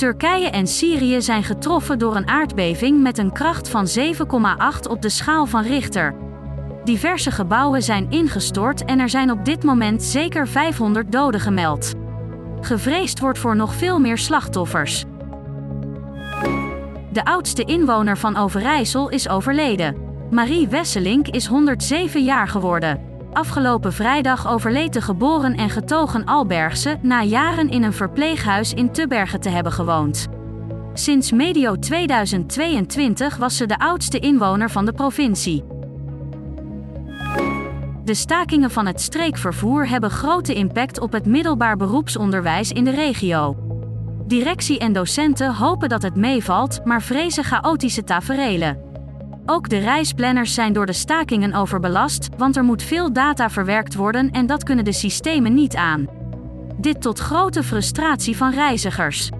Turkije en Syrië zijn getroffen door een aardbeving met een kracht van 7,8 op de schaal van Richter. Diverse gebouwen zijn ingestort en er zijn op dit moment zeker 500 doden gemeld. Gevreesd wordt voor nog veel meer slachtoffers. De oudste inwoner van Overijssel is overleden. Marie Wesselink is 107 jaar geworden. Afgelopen vrijdag overleed de geboren en getogen Albergse na jaren in een verpleeghuis in Tubbergen te hebben gewoond. Sinds medio 2022 was ze de oudste inwoner van de provincie. De stakingen van het streekvervoer hebben grote impact op het middelbaar beroepsonderwijs in de regio. Directie en docenten hopen dat het meevalt, maar vrezen chaotische taferelen. Ook de reisplanners zijn door de stakingen overbelast, want er moet veel data verwerkt worden en dat kunnen de systemen niet aan. Dit tot grote frustratie van reizigers.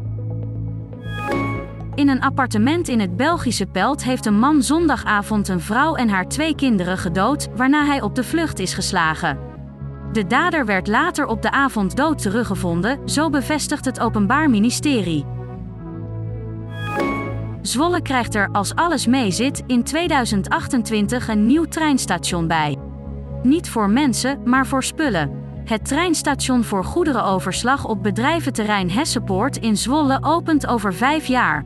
In een appartement in het Belgische Pelt heeft een man zondagavond een vrouw en haar twee kinderen gedood, waarna hij op de vlucht is geslagen. De dader werd later op de avond dood teruggevonden, zo bevestigt het Openbaar Ministerie. Zwolle krijgt er, als alles meezit, in 2028 een nieuw treinstation bij. Niet voor mensen, maar voor spullen. Het treinstation voor goederenoverslag op bedrijventerrein Hessenpoort in Zwolle opent over vijf jaar.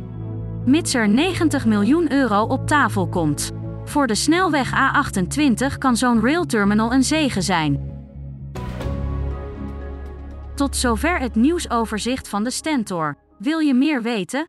Mits er 90 miljoen euro op tafel komt. Voor de snelweg A28 kan zo'n railterminal een zegen zijn. Tot zover het nieuwsoverzicht van de Stentor. Wil je meer weten?